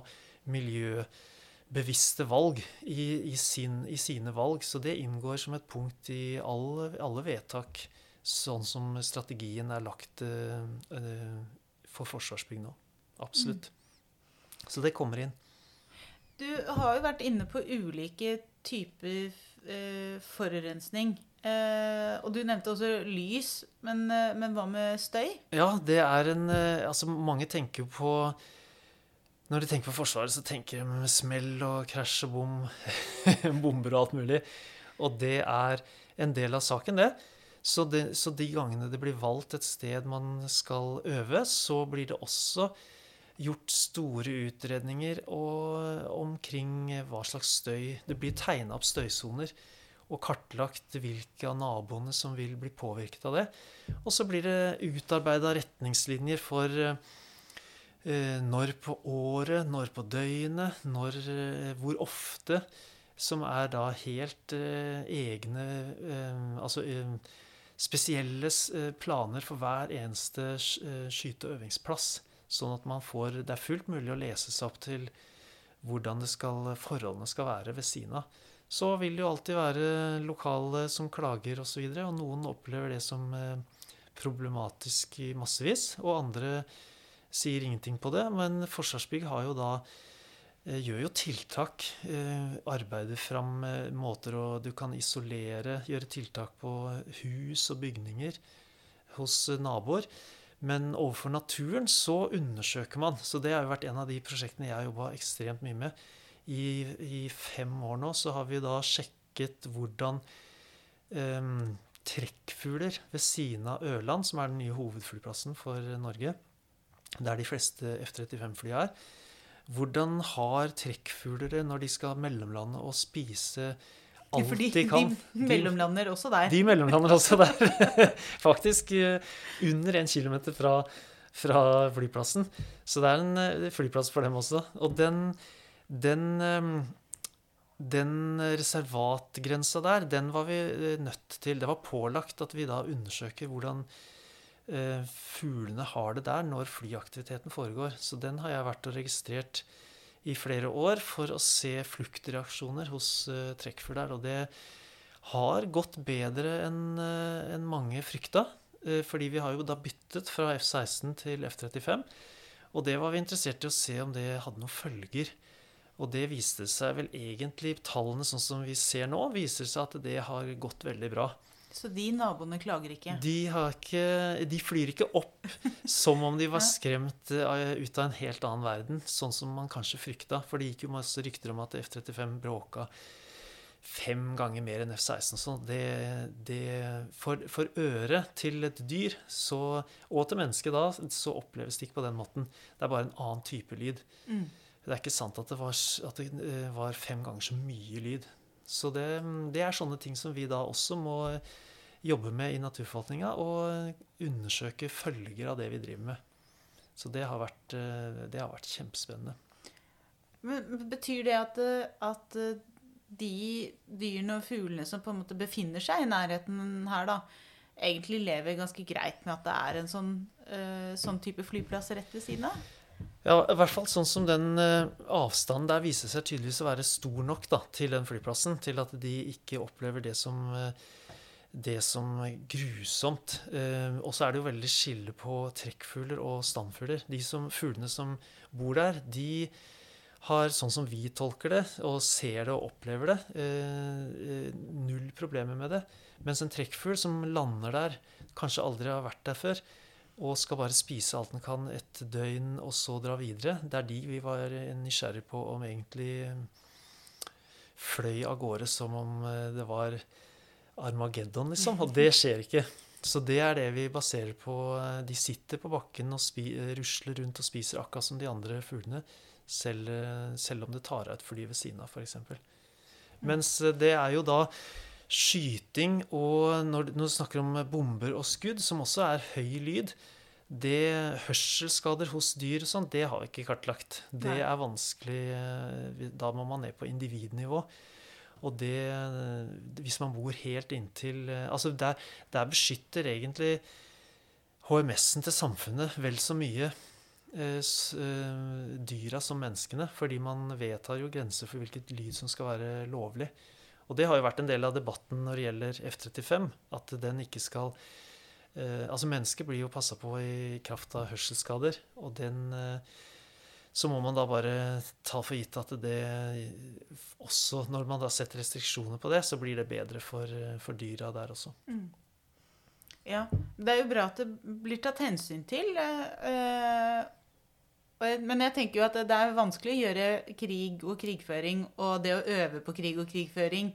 miljøbevisste valg i, i, sin, i, sine valg. Så det inngår som et punkt i alle, alle vedtak, sånn som strategien er lagt uh, for Forsvarsbygg nå. Absolutt. Mm. Så det kommer inn. Du har jo vært inne på ulike typer uh, forurensning. Eh, og du nevnte også lys, men, eh, men, hva med støy? Ja, det er en eh, Altså, mange tenker på Når de tenker på Forsvaret, så tenker de med smell og krasj og bom. bomber og alt mulig. Og det er en del av saken, det. Så, det. så, de gangene det blir valgt et sted man skal øve, så blir det også gjort store utredninger omkring hva slags støy Det blir tegna opp støysoner og kartlagt hvilke av naboene som vil bli påvirket av det. Og så blir det utarbeida retningslinjer for eh, når på året, når på døgnet, når, eh, hvor ofte, som er da helt eh, egne eh, Altså eh, spesielle eh, planer for hver eneste skyte- og øvingsplass. Sånn at man får Det er fullt mulig å lese seg opp til hvordan skal, forholdene skal være ved siden av. Så vil det jo alltid være lokale som klager osv., og, så og noen opplever det som eh, problematisk i massevis, og andre sier ingenting på det. Men Forsvarsbygg har jo da eh, gjør jo tiltak. Eh, arbeider fram måter å Du kan isolere, gjøre tiltak på hus og bygninger hos naboer. Men overfor naturen så undersøker man. Så det har jo vært en av de prosjektene jeg har jobba ekstremt mye med i, i, fem år nå så har vi da sjekket hvordan um, trekkfugler ved siden av Ørland, som er den nye hovedflyplassen for Norge, der de fleste F-35-fly er, hvordan har trekkfugler det når de skal mellomlande og spise alt Fordi de kan? De mellomlander også der. De mellomlander også der. Faktisk eh, under en kilometer fra, fra flyplassen. Så det er en eh, flyplass for dem også. Og den den, ehm, den reservatgrensa der, den var vi eh, nødt til Det var pålagt at vi da undersøker hvordan eh, fuglene har det der når flyaktiviteten foregår. Så den har jeg vært og registrert i flere år for å se fluktreaksjoner hos uh, trekkfugler. Og det har gått bedre enn uh, en mange frykta. Uh, fordi vi har jo da byttet fra F-16 til F-35. Og det var vi interessert i å se om det hadde noen følger. Og det viste seg vel egentlig, tallene sånn som vi ser nå, viser seg at det har gått veldig bra. Så de naboene klager ikke? De, ikke, de flyr ikke opp som om de var skremt eh, ut av en helt annen verden, sånn som man kanskje frykta. For det gikk jo masse rykter om at F-35 bråka fem ganger mer enn F-16. Så det, det for, for, øret til et dyr, så, og til mennesket da, så oppleves det ikke på den måten. Det er bare en annen type lyd. Mm. Det er ikke sant at det var, at det eh, var fem ganger så mye lyd. Så det, det, er sånne ting som vi da også må jobbe med i naturforvaltninga, og undersøke følger av det vi driver med. Så det har vært, eh, det har vært kjempespennende. Men betyr det at, at de dyrene og fuglene som på en måte befinner seg i nærheten her, da, egentlig lever ganske greit med at det er en sånn, sånn type flyplass rett ved siden av? Ja, i hvert fall sånn som den uh, avstanden der viser seg tydeligvis å være stor nok da, til den flyplassen, til at de ikke opplever det som, uh, det som grusomt. og så er det jo veldig skille på trekkfugler og standfugler. De som, fuglene som bor der, de har, sånn som vi tolker det, og ser det og opplever det, eh, null problemer med det. Mens en trekkfugl som lander der, kanskje aldri har vært der før, og skal bare spise alt den kan et døgn, og så dra videre, det er de vi var nysgjerrig på om egentlig fløy av gårde som om eh, det var Armageddon, liksom. Og det skjer ikke. Så det er det vi baserer på. De sitter på bakken og rusler rundt og spiser akkurat som de andre fuglene. Selv, selv, om det tar av et fly ved siden av, f.eks. Mens det er jo da skyting og når, når, du snakker om bomber og skudd, som også er høy lyd det Hørselsskader hos dyr og sånn, det har vi ikke kartlagt. Det Nei. er vanskelig eh, Da må man ned på individnivå. Og det Hvis man bor helt inntil eh, Altså, der, der beskytter egentlig HMS-en til samfunnet vel så mye Eh, eh, dyra som menneskene. Fordi man vedtar jo grenser for hvilket lyd som skal være lovlig. Og det har jo vært en del av debatten når det gjelder F-35. At den ikke skal eh, Altså, mennesker blir jo passa på i kraft av hørselsskader. Og den eh, Så må man da bare ta for gitt at det også Når man da setter restriksjoner på det, så blir det bedre for, for dyra der også. Mm. Ja. Det er jo bra at det blir tatt hensyn til. Eh, men jeg tenker jo at det er vanskelig å gjøre krig og krigføring og det å øve på krig og krigføring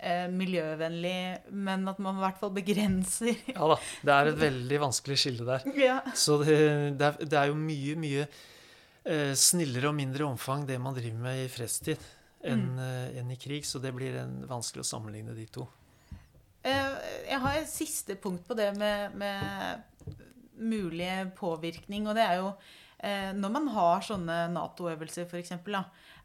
eh, miljøvennlig, men at man i hvert fall begrenser Ja da. Det er et veldig vanskelig skille der. Ja. Så det, det, er, det, er, jo mye, mye eh, snillere og mindre omfang det man driver med i fredstid, enn mm. eh, en i krig. Så det blir en, vanskelig å sammenligne de to. Jeg har et siste punkt på det med, med mulig påvirkning, og det er jo når man har sånne Nato-øvelser, f.eks.,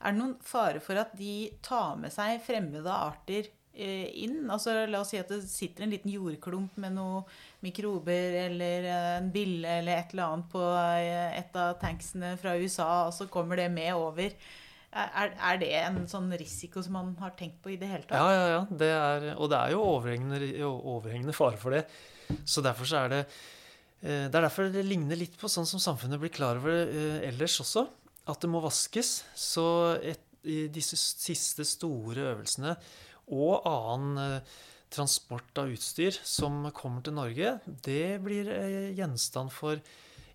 er det noen fare for at de tar med seg fremmede arter eh, inn? Altså, la oss si at det sitter en liten jordklump med noen mikrober eller en bille eller et eller annet på eh, et av tanksene fra USA, og så kommer det med over. Er, er, det en sånn risiko som man har tenkt på i det hele tatt? Ja, ja, ja. Det er, og det er jo overhengende, overhengende fare for det. Så derfor så er det Eh, det er derfor det ligner litt på sånn som samfunnet blir klar over eh, ellers også. At det må vaskes. Så et, i disse siste store øvelsene og annen eh, transport av utstyr som kommer til Norge, det blir gjenstand for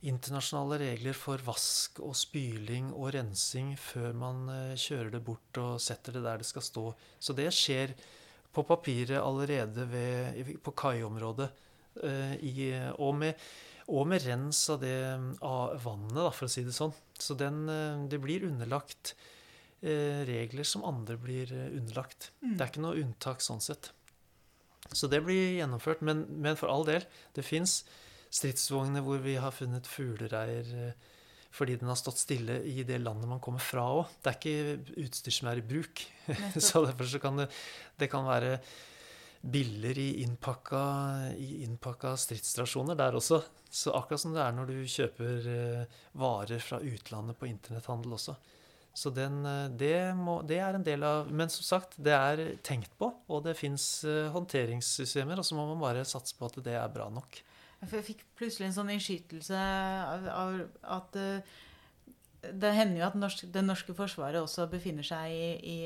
internasjonale regler for vask og spyling og rensing før man kjører det bort og setter det der det skal stå. Så det skjer på papiret allerede ved, på kaiområdet. Eh, i, og, med, og, med, rens av det av vannet, da, for å si det sånn. Så den, eh, det blir underlagt eh, regler som andre blir underlagt. Mm. Det er ikke noe unntak sånn sett. Så det blir gjennomført. Men, men for all del, det fins stridsvogner hvor vi har funnet fuglereir fordi den har stått stille i det landet man kommer fra òg. Det er ikke utstyr som er i bruk. så derfor så kan det, det kan være biller i innpakka, i innpakka stridsstrasjoner der også. Så akkurat som det er når du kjøper eh, varer fra utlandet på internetthandel også. Så den, eh, det, må, det, er en del av Men som sagt, det er tenkt på, og det fins eh, håndteringssystemer, og så må man bare satse på at det er bra nok. Jeg fikk plutselig en sånn innskytelse av, av at det hender jo at norsk, det norske forsvaret også befinner seg i, i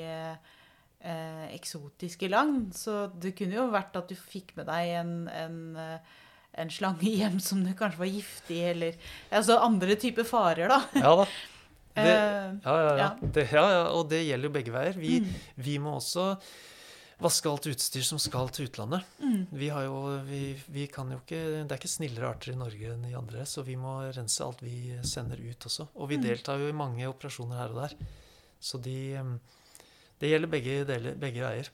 eh, eksotiske land. Så det kunne jo vært at du fikk med deg en, en, eh, en slange hjem som du kanskje var giftig, eller altså andre typer farer, da. Ja da. Det, eh, ja, ja, ja. Det, ja, ja. Og det gjelder jo begge veier. Vi, mm. vi, må også vaske alt utstyr som skal til utlandet. Mm. Vi har jo, vi, vi, kan jo ikke, Det er ikke snillere arter i Norge enn i andre, så vi må rense alt vi sender ut også. Og vi mm. deltar jo i mange operasjoner her og der. Så de det gjelder begge, deler, begge veier.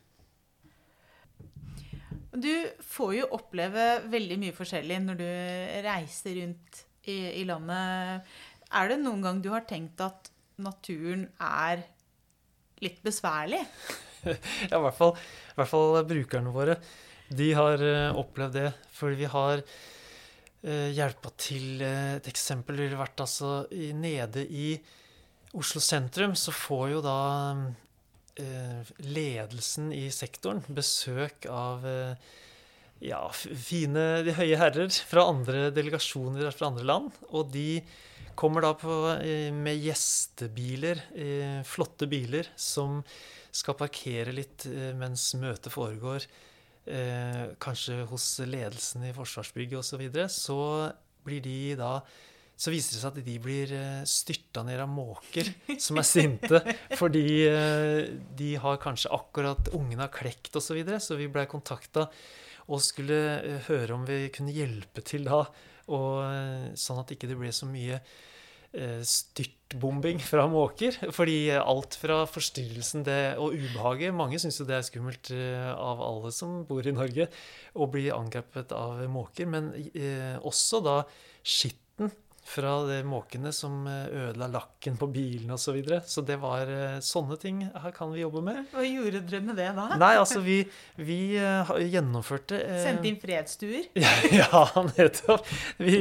Du får jo oppleve veldig mye forskjellig når du reiser rundt i, i, landet. Er det noen gang du har tenkt at naturen er litt besværlig? ja, i hvert fall, i hvert fall brukerne våre. De har uh, opplevd det. Fordi vi har uh, hjelpa til uh, Et eksempel ville vært altså i, nede i Oslo sentrum, så får jo da ledelsen i sektoren besøk av ja, fine, de høye herrer fra andre delegasjoner fra andre land. Og de kommer da på, med gjestebiler, flotte biler, som skal parkere litt mens møtet foregår eh, kanskje hos ledelsen i Forsvarsbygget osv., så, videre, så blir de da så viser det seg at de blir eh, styrta ned av måker som er sinte fordi eh, de har kanskje akkurat ungene har klekt osv. Så, videre. så vi blei kontakta og skulle eh, høre om vi kunne hjelpe til da, og, sånn at ikke det ikke ble så mye styrtbombing fra måker. Fordi alt fra forstyrrelsen det, og ubehaget Mange syns jo det er skummelt av alle som bor i Norge, å bli angrepet av måker. Men også da skitten fra de måkene som eh, ødela lakken på bilene osv. Så, videre. så det var eh, sånne ting her kan vi jobbe med. Hva gjorde dere med det da? Nei, altså vi, vi uh, gjennomførte Sendte inn fredstuer? ja, nettopp. Vi,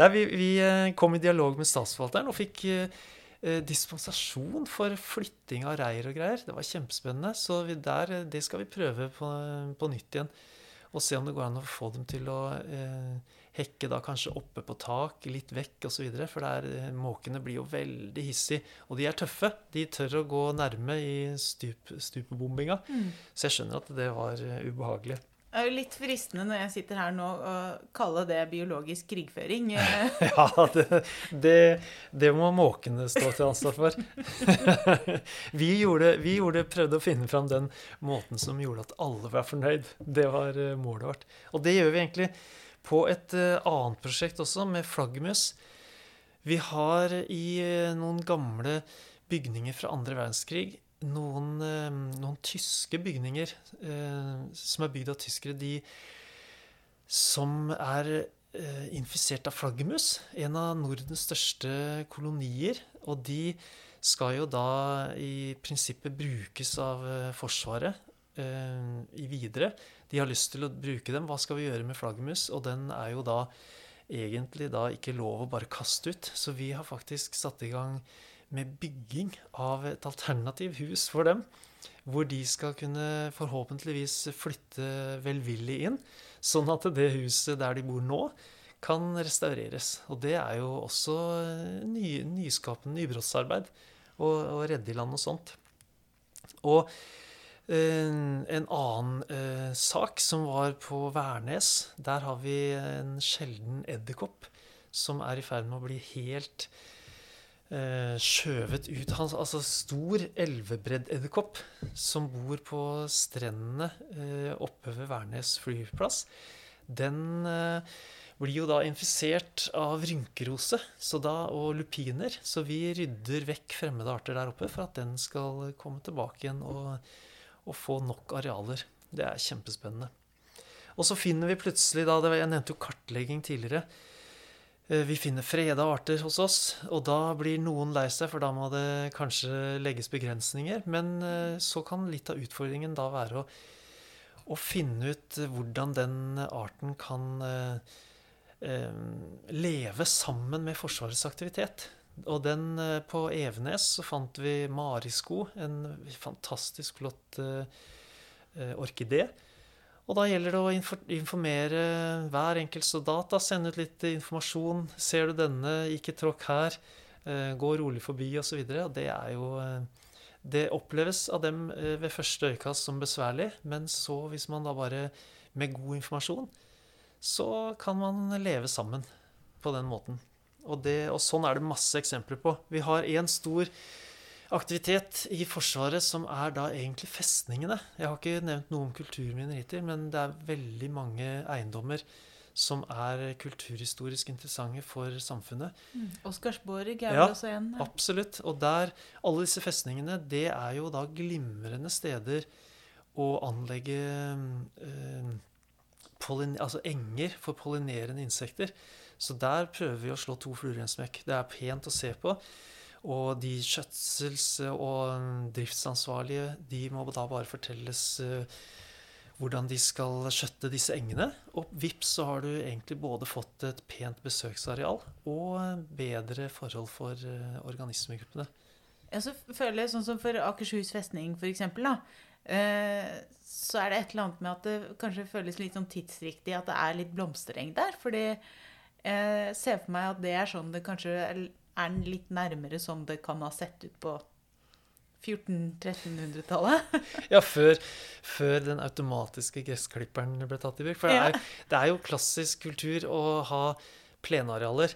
nei, vi, vi, kom i dialog med statsforvalteren og fikk dispensasjon for flytting av reir og greier. Det var kjempespennende. Så der, det skal vi prøve på, på, nytt igjen. Og se om det går an å få dem til å hekke da kanskje oppe på tak, litt vekk osv. For der, eh, måkene blir jo veldig hissige. Og de er tøffe. De tør å gå nærme i stup, stupebombinga. Mm. Så jeg skjønner at det var uh, ubehagelig. Det er jo litt fristende når jeg sitter her nå å kalle det biologisk krigføring. ja, det, det, det, må måkene stå til ansvar for. vi, gjorde, vi gjorde, prøvde å finne fram den måten som gjorde at alle var fornøyd. Det var uh, målet vårt. Og det gjør vi egentlig på et uh, annet prosjekt også, med flaggermus. Vi har i uh, noen gamle bygninger fra andre verdenskrig noen, uh, noen tyske bygninger som er bygd av tyskere, de som er infisert av flaggermus. En av Nordens største kolonier. Og de skal jo da i prinsippet brukes av Forsvaret i videre de har lyst til å bruke dem. Hva skal vi gjøre med flaggermus? Og den er jo da egentlig da ikke lov å bare kaste ut. Så vi har faktisk satt i gang med bygging av et alternativ hus for dem. Hvor de skal kunne forhåpentligvis flytte velvillig inn. Sånn at det huset der de bor nå, kan restaureres. Og det er jo også ny, nyskapende nybrottsarbeid. Å redde i land og sånt. Og en annen eh, sak som var på Værnes, der har vi en sjelden edderkopp som er i ferd med å bli helt eh, skjøvet ut. hans altså stor elvebreddedderkopp som bor på strendene eh, oppe ved Værnes flyplass. Den eh, blir jo da infisert av rynkerose da, og lupiner. Så vi rydder vekk fremmede arter der oppe for at den skal komme tilbake igjen og og få nok arealer. Det er kjempespennende. Og så finner vi plutselig, da, Jeg nevnte jo kartlegging tidligere. Eh, vi finner freda arter hos oss, og da blir noen lei seg, for da må det kanskje legges begrensninger. Men eh, så kan litt av utfordringen da være å, å finne ut hvordan den arten kan eh, leve sammen med Forsvarets aktivitet. Og den på Evenes så fant vi marisko, en fantastisk flott orkidé. Og da gjelder det å informere hver enkelt soldat. Da, sende ut litt informasjon. Ser du denne, ikke tråkk her. Uh, gå rolig forbi, osv. Det er uh, Det oppleves av dem ved første øyekast som besværlig, men så, hvis man da bare med god informasjon, så kan man leve sammen på den måten. Og, det, og, sånn er det masse eksempler på. Vi har én stor aktivitet i Forsvaret som er da egentlig festningene. Jeg har ikke nevnt noe om kulturminner hittil, men det er veldig mange eiendommer som er kulturhistorisk interessante for samfunnet. Mm. Oscarsborg er ja, vel også en? Ja, absolutt. Og der, alle disse festningene, det er jo da glimrende steder å anlegge eh, altså enger for pollinerende insekter. Så der prøver vi å slå to fluer i en smekk. Det er pent å se på. Og de skjøtsels- og driftsansvarlige de må da bare fortelles eh, hvordan de skal skjøtte disse engene. Og vips så har du egentlig både fått et pent besøksareal og bedre forhold for eh, organismegruppene. Jeg så føler jeg, sånn som For Akershus festning, f.eks., eh, så er det et eller annet med at det kanskje føles litt sånn tidsriktig at det er litt blomstereng der. Fordi jeg ser for meg at det er sånn det kanskje er den litt nærmere som det kan ha sett ut på 1400-1300-tallet. ja, før, før, den automatiske gressklipperen ble tatt i bruk. For det er, det er, jo klassisk kultur å ha plenarealer.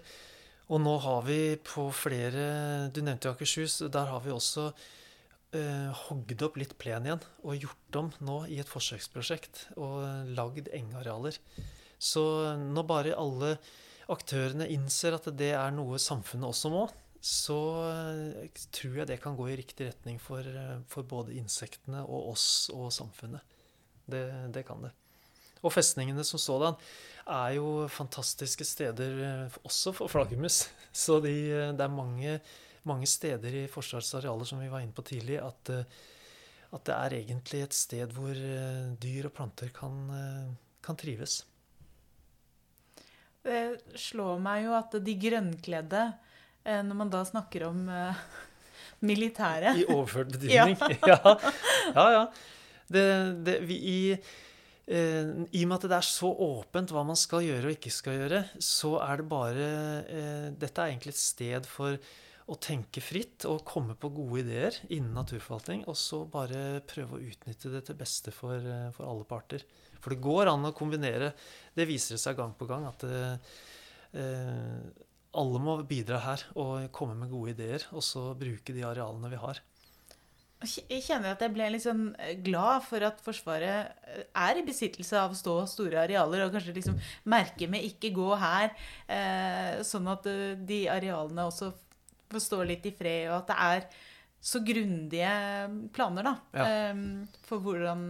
Og nå har vi på flere Du nevnte jo Akershus. Der har vi også eh, hogd opp litt plen igjen og gjort om nå i et forsøksprosjekt. Og lagd engarealer. Så nå bare alle aktørene innser at det er noe samfunnet også må, så eh, tror jeg det kan gå i riktig retning for, eh, for både insektene og oss og samfunnet. Det, det, kan det. Og festningene som sådan er jo fantastiske steder eh, også for flaggermus. Så de, det er mange, mange, steder i Forsvarets arealer som vi var inne på tidlig, at, at, det er egentlig et sted hvor dyr og planter kan, kan trives. Det slår meg jo at de grønnkledde Eh, når man da snakker om uh, militæret. I overført betydning. ja. ja, ja. Det, det, vi, i, I og med at det er så åpent hva man skal gjøre og ikke skal gjøre, så er det bare Dette er egentlig et sted for å tenke fritt og komme på gode ideer innen naturforvaltning, og så bare prøve å utnytte det til beste for, for alle parter. For det går an å kombinere. Det viser seg gang på gang at eh, alle må bidra her og komme med gode ideer, og så bruke de arealene vi har. Jeg kjenner at jeg ble litt sånn eh, glad for at Forsvaret eh, er i besittelse av stå store arealer, og kanskje liksom merke med 'ikke gå her', eh, sånn at de arealene også får stå litt i fred, og at det er så grundige planer da, ja. for hvordan,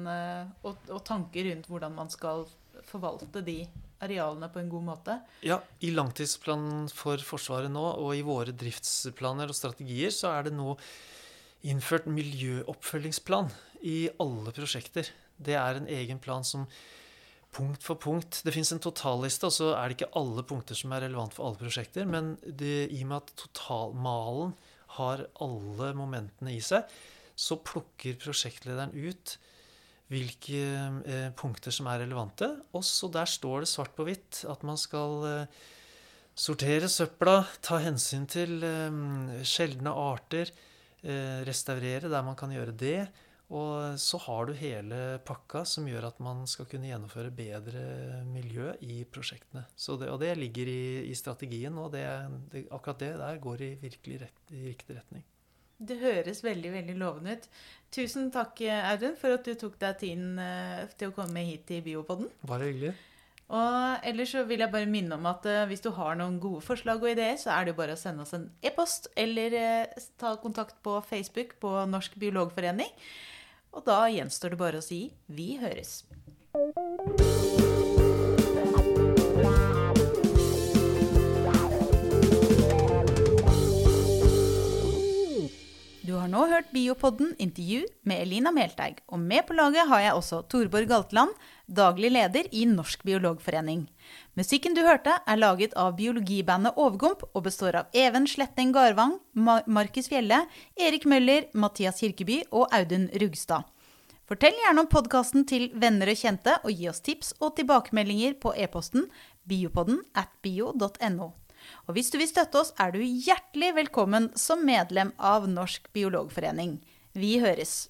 og, og tanker rundt hvordan man skal forvalte de arealene på en god måte? Ja, i langtidsplanen for Forsvaret nå, og i våre driftsplaner og strategier, så er det nå innført miljøoppfølgingsplan i alle prosjekter. Det er en egen plan som punkt for punkt Det fins en totalliste, og så er det ikke alle punkter som er relevant for alle prosjekter. Men det, i og med at totalmalen har alle momentene i seg, så plukker prosjektlederen ut hvilke eh, punkter som er relevante. Også der står det svart på hvitt at man skal eh, sortere søpla, ta hensyn til eh, sjeldne arter, eh, restaurere der man kan gjøre det. Og så har du hele pakka som gjør at man skal kunne gjennomføre bedre miljø i prosjektene. Det, og det ligger i, i strategien, og det, det, akkurat det der går i virkelig rett, i riktig retning. Det høres veldig veldig lovende ut. Tusen takk, Audun, for at du tok deg tiden eh, til å komme hit til Biopoden. Bare hyggelig. Og ellers så vil jeg bare minne om at uh, hvis du har noen gode forslag og ideer, så er det jo bare å sende oss en e-post eller uh, ta kontakt på Facebook på Norsk biologforening. Og da gjenstår det bare å si vi høres. Du har nå hørt Biopodden intervju med Elina Melteig, og med på laget har jeg også Torborg Galtland, daglig leder i Norsk biologforening. Musikken du hørte, er laget av biologibandet Overgump og består av Even Sletteng Garvang, Markus Fjelle, Erik Møller, Mathias Kirkeby og Audun Rugstad. Fortell gjerne om podkasten til venner og kjente, og gi oss tips og tilbakemeldinger på e-posten biopodden at bio.no. Og hvis du vil støtte oss, er du hjertelig velkommen som medlem av Norsk biologforening. Vi høres!